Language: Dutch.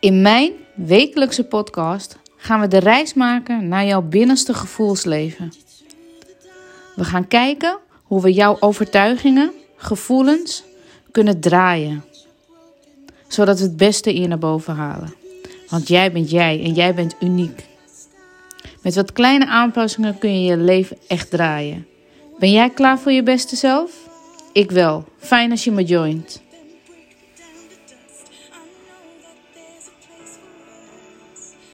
In mijn wekelijkse podcast gaan we de reis maken naar jouw binnenste gevoelsleven. We gaan kijken hoe we jouw overtuigingen, gevoelens kunnen draaien, zodat we het beste in naar boven halen. Want jij bent jij en jij bent uniek. Met wat kleine aanpassingen kun je je leven echt draaien. Ben jij klaar voor je beste zelf? Ik wel. Fijn als je me joint.